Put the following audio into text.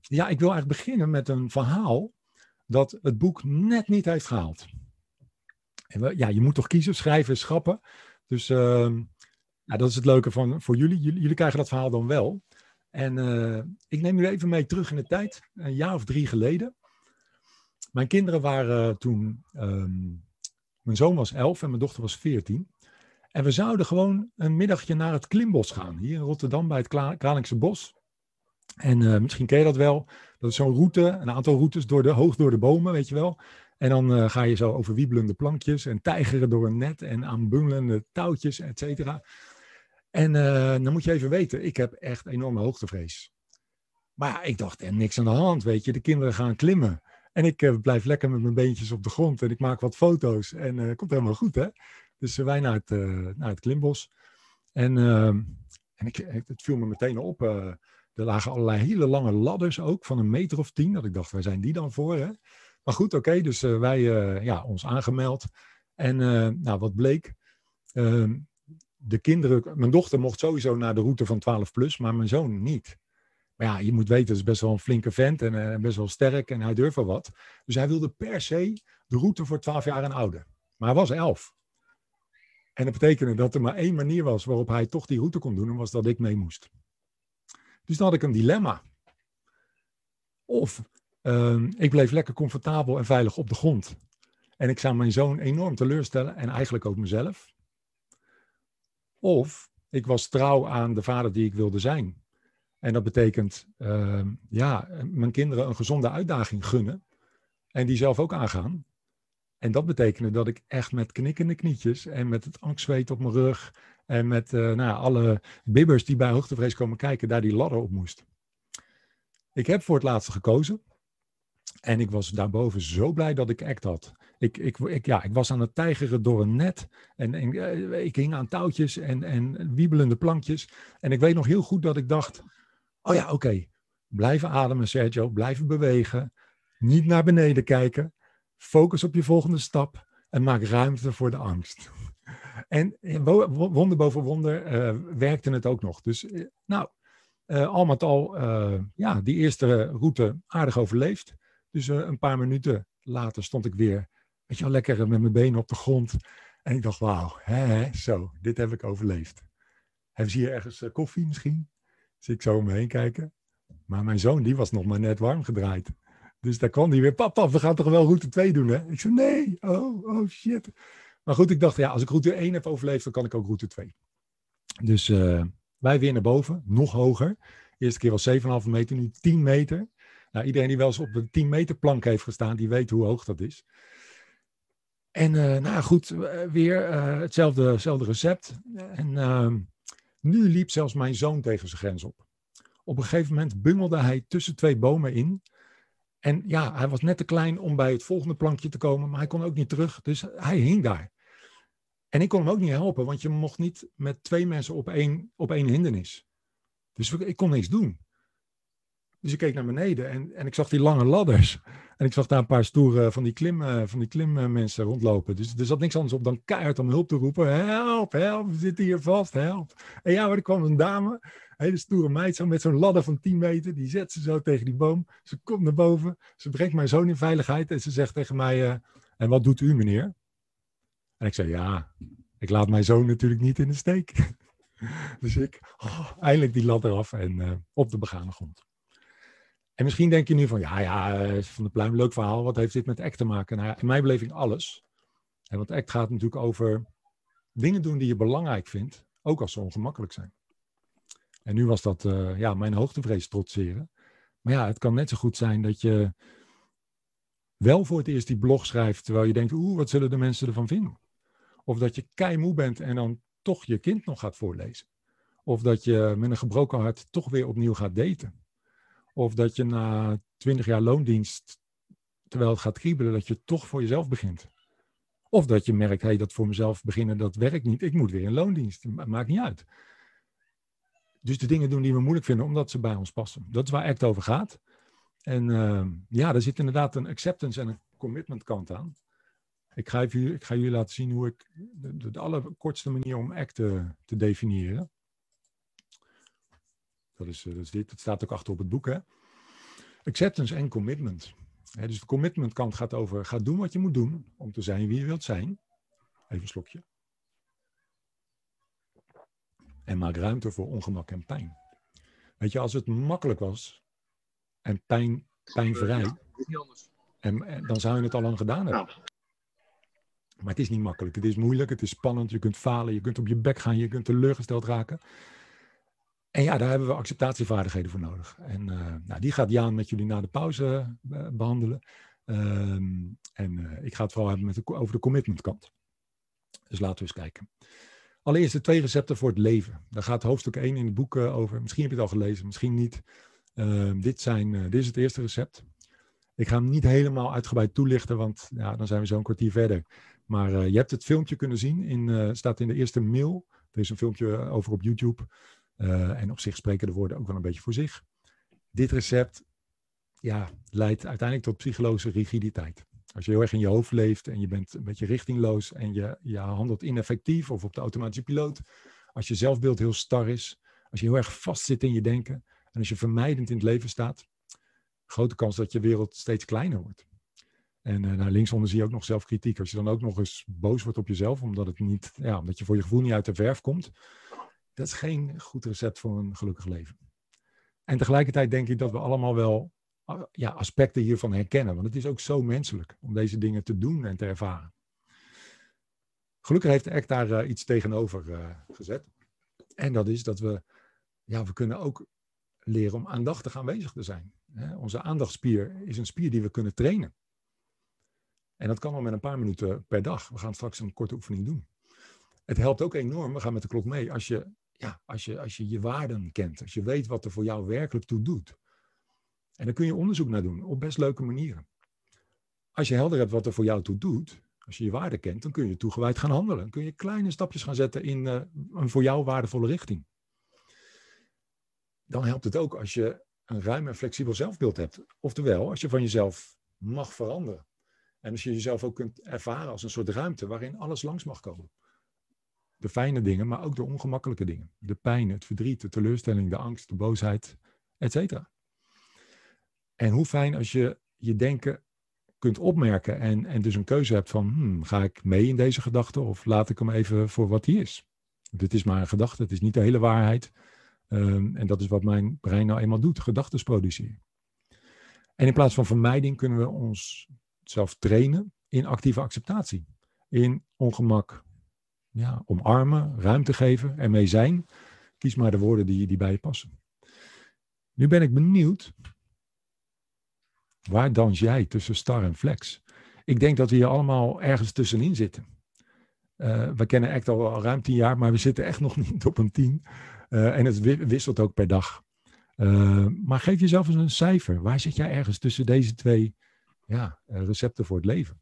Ja, ik wil eigenlijk beginnen met een verhaal dat het boek net niet heeft gehaald. ja, je moet toch kiezen, schrijven, schrappen. Dus uh, dat is het leuke van, voor jullie. jullie. krijgen dat verhaal dan wel. En uh, ik neem jullie even mee terug in de tijd, een jaar of drie geleden. Mijn kinderen waren toen, um, mijn zoon was elf en mijn dochter was veertien. En we zouden gewoon een middagje naar het Klimbos gaan, hier in Rotterdam bij het Kralingse Bos. En uh, misschien ken je dat wel. Dat is zo'n route, een aantal routes door de, hoog door de bomen, weet je wel. En dan uh, ga je zo over wiebelende plankjes en tijgeren door een net en aanbungelende touwtjes, et cetera. En uh, dan moet je even weten, ik heb echt enorme hoogtevrees. Maar ja, ik dacht, er niks aan de hand, weet je. De kinderen gaan klimmen. En ik blijf lekker met mijn beentjes op de grond en ik maak wat foto's. En het komt helemaal goed, hè. Dus wij naar het, naar het klimbos. En, ehm, en ik, het viel me meteen op er lagen allerlei hele lange ladders ook, van een meter of tien. Dat ik dacht, waar zijn die dan voor? Hè? Maar goed, oké, dus uh, wij uh, ja, ons aangemeld. En uh, nou, wat bleek, ehm, de kinderen, mijn dochter mocht sowieso naar de route van 12 plus, maar mijn zoon niet. Maar ja, je moet weten, het is best wel een flinke vent en best wel sterk en hij durft wel wat. Dus hij wilde per se de route voor 12 jaar en ouder. Maar hij was 11. En dat betekende dat er maar één manier was waarop hij toch die route kon doen, en was dat ik mee moest. Dus dan had ik een dilemma. Of uh, ik bleef lekker comfortabel en veilig op de grond. En ik zou mijn zoon enorm teleurstellen en eigenlijk ook mezelf. Of ik was trouw aan de vader die ik wilde zijn. En dat betekent, uh, ja, mijn kinderen een gezonde uitdaging gunnen. En die zelf ook aangaan. En dat betekende dat ik echt met knikkende knietjes en met het angstzweet op mijn rug en met uh, nou, alle bibbers die bij hoogtevrees komen kijken, daar die ladder op moest. Ik heb voor het laatste gekozen. En ik was daarboven zo blij dat ik act had. Ik, ik, ja, ik was aan het tijgeren door een net. En, en uh, ik hing aan touwtjes en, en wiebelende plankjes. En ik weet nog heel goed dat ik dacht: oh ja, oké. Blijven ademen, Sergio. Blijven bewegen. Niet naar beneden kijken. Focus op je volgende stap. En maak ruimte voor de angst. En wonder boven wonder uh, werkte het ook nog. Dus uh, nou, uh, al met al, ja, die eerste route aardig overleefd. Dus een paar minuten later stond ik weer, weet je wel, lekker met mijn benen op de grond. En ik dacht, wauw, hè, zo, dit heb ik overleefd. Hebben ze hier ergens koffie misschien? Dus ik zo om me heen kijken. Maar mijn zoon, die was nog maar net warm gedraaid. Dus daar kwam hij weer, papa, we gaan toch wel route 2 doen, hè? Ik zei, nee, oh, oh shit. Maar goed, ik dacht, ja, als ik route 1 heb overleefd, dan kan ik ook route 2. Dus uh, wij weer naar boven, nog hoger. De eerste keer was 7,5 meter, nu 10 meter. Nou, iedereen die wel eens op de 10 meter plank heeft gestaan, die weet hoe hoog dat is. En uh, nou goed, uh, weer hetzelfde, hetzelfde recept. En ehm, nu liep zelfs mijn zoon tegen zijn grens op. Op een gegeven moment bungelde hij tussen twee bomen in. En ja, hij was net te klein om bij het volgende plankje te komen, maar hij kon ook niet terug. Dus hij hing daar. En ik kon hem ook niet helpen, want je mocht niet met twee mensen op één, op één hindernis. Dus ik kon niks doen. Dus ik keek naar beneden en, en ik zag die lange ladders. En ik zag daar een paar stoere van die, klim, van die klimmensen rondlopen. Dus er zat niks anders op dan keihard om hulp te roepen. Help, help, we zitten hier vast, help. En ja, maar er kwam een dame, een hele stoere meid, zo met zo'n ladder van 10 meter. Die zet ze zo tegen die boom. Ze komt naar boven, ze brengt mijn zoon in veiligheid. En ze zegt tegen mij, uh, en wat doet u meneer? En ik zei, ja, ik laat mijn zoon natuurlijk niet in de steek. dus ik, oh, eindelijk die ladder af en uh, op de begane grond. En misschien denk je nu van, ja, ja, eh, Van de Pluim, leuk verhaal. Wat heeft dit met ACT te maken? Nou, in mijn beleving alles. En want ACT gaat natuurlijk over dingen doen die je belangrijk vindt, ook als ze ongemakkelijk zijn. En nu was dat uh, ja, mijn hoogtevrees trotseren. Maar ja, het kan net zo goed zijn dat je wel voor het eerst die blog schrijft, terwijl je denkt, oeh, wat zullen de mensen ervan vinden? Of dat je kei moe bent en dan toch je kind nog gaat voorlezen. Of dat je met een gebroken hart toch weer opnieuw gaat daten. Of dat je na twintig jaar loondienst, terwijl het gaat kriebelen, dat je toch voor jezelf begint. Of dat je merkt, hey, dat voor mezelf beginnen, dat werkt niet. Ik moet weer in loondienst. Maakt niet uit. Dus de dingen doen die we moeilijk vinden, omdat ze bij ons passen. Dat is waar ACT over gaat. En uh, ja, er zit inderdaad een acceptance en een commitment kant aan. Ik ga, even, ik ga jullie laten zien hoe ik de, de, allerkortste manier om ACT te definiëren. Dat is, eh, dat is dit. Het staat ook achter op het boek. Hè? acceptance en commitment. dus de commitment kant gaat over, ga doen wat je moet doen om te zijn wie je wilt zijn. Even een slokje. En maak ruimte voor ongemak en pijn. Weet je, als het makkelijk was en pijn, pijnvrij, en, en, dan zou je het al lang gedaan hebben. Maar het is niet makkelijk. Het is moeilijk, het is spannend. Je kunt falen, je kunt op je bek gaan, je kunt teleurgesteld raken. En ja, daar hebben we acceptatievaardigheden voor nodig. En uh, nou, die gaat Jaan met jullie na de pauze uh, behandelen. Ehm, en uh, ik ga het vooral hebben met de, over de commitment kant. Dus laten we eens kijken. Allereerst de twee recepten voor het leven. Daar gaat hoofdstuk 1 in het boek over. Misschien heb je het al gelezen, misschien niet. Ehm, dit, zijn, dit is het eerste recept. Ik ga hem niet helemaal uitgebreid toelichten, want ja, dan zijn we zo een kwartier verder. Maar je hebt het filmpje kunnen zien, in, staat in de eerste mail. Er is een filmpje over op YouTube. Uh, en op zich spreken de woorden ook wel een beetje voor zich. Dit recept ja, leidt uiteindelijk tot psychologische rigiditeit. Als je heel erg in je hoofd leeft en je bent een beetje richtingloos en je, je handelt ineffectief of op de automatische piloot. Als je zelfbeeld heel star is, als je heel erg vastzit in je denken en als je vermijdend in het leven staat, grote kans dat je wereld steeds kleiner wordt. En uh, nou, linksonder zie je ook nog zelfkritiek. Als je dan ook nog eens boos wordt op jezelf, omdat, het niet, ja, omdat je voor je gevoel niet uit de verf komt, dat is geen goed recept voor een gelukkig leven. En tegelijkertijd denk ik dat we allemaal wel ja, aspecten hiervan herkennen. Want het is ook zo menselijk om deze dingen te doen en te ervaren. Gelukkig heeft ACT daar uh, iets tegenover uh, gezet. En dat is dat we, ja, we kunnen ook leren om aandachtig aanwezig te zijn. Hè? Onze aandachtspier is een spier die we kunnen trainen. En dat kan al met een paar minuten per dag. We gaan straks een korte oefening doen. Het helpt ook enorm, we gaan met de klok mee, als je ja, als je, als je je waarden kent, als je weet wat er voor jou werkelijk toe doet. En dan kun je onderzoek naar doen op best leuke manieren. Als je helder hebt wat er voor jou toe doet, als je je waarden kent, dan kun je toegewijd gaan handelen. Dan kun je kleine stapjes gaan zetten in uh, een voor jou waardevolle richting. Dan helpt het ook als je een ruim en flexibel zelfbeeld hebt. Oftewel, als je van jezelf mag veranderen. En als je jezelf ook kunt ervaren als een soort ruimte waarin alles langs mag komen de fijne dingen, maar ook de ongemakkelijke dingen. De pijn, het verdriet, de teleurstelling, de angst, de boosheid, etc. En hoe fijn als je je denken kunt opmerken en, en dus een keuze hebt van, hmm, ga ik mee in deze gedachte of laat ik hem even voor wat hij is? Dit is maar een gedachte, het is niet de hele waarheid. Um, en dat is wat mijn brein nou eenmaal doet, gedachten produceren. En in plaats van vermijding kunnen we ons zelf trainen in actieve acceptatie. In ongemak, ja, omarmen, ruimte geven, ermee zijn. Kies maar de woorden die, die bij je passen. Nu ben ik benieuwd, waar dans jij tussen star en flex? Ik denk dat we hier allemaal ergens tussenin zitten. Uh, we kennen echt al, ruim tien jaar, maar we zitten echt nog niet op een tien. Uh, en het wisselt ook per dag. Uh, maar geef jezelf eens een cijfer. Waar zit jij ergens tussen deze twee ja, recepten voor het leven?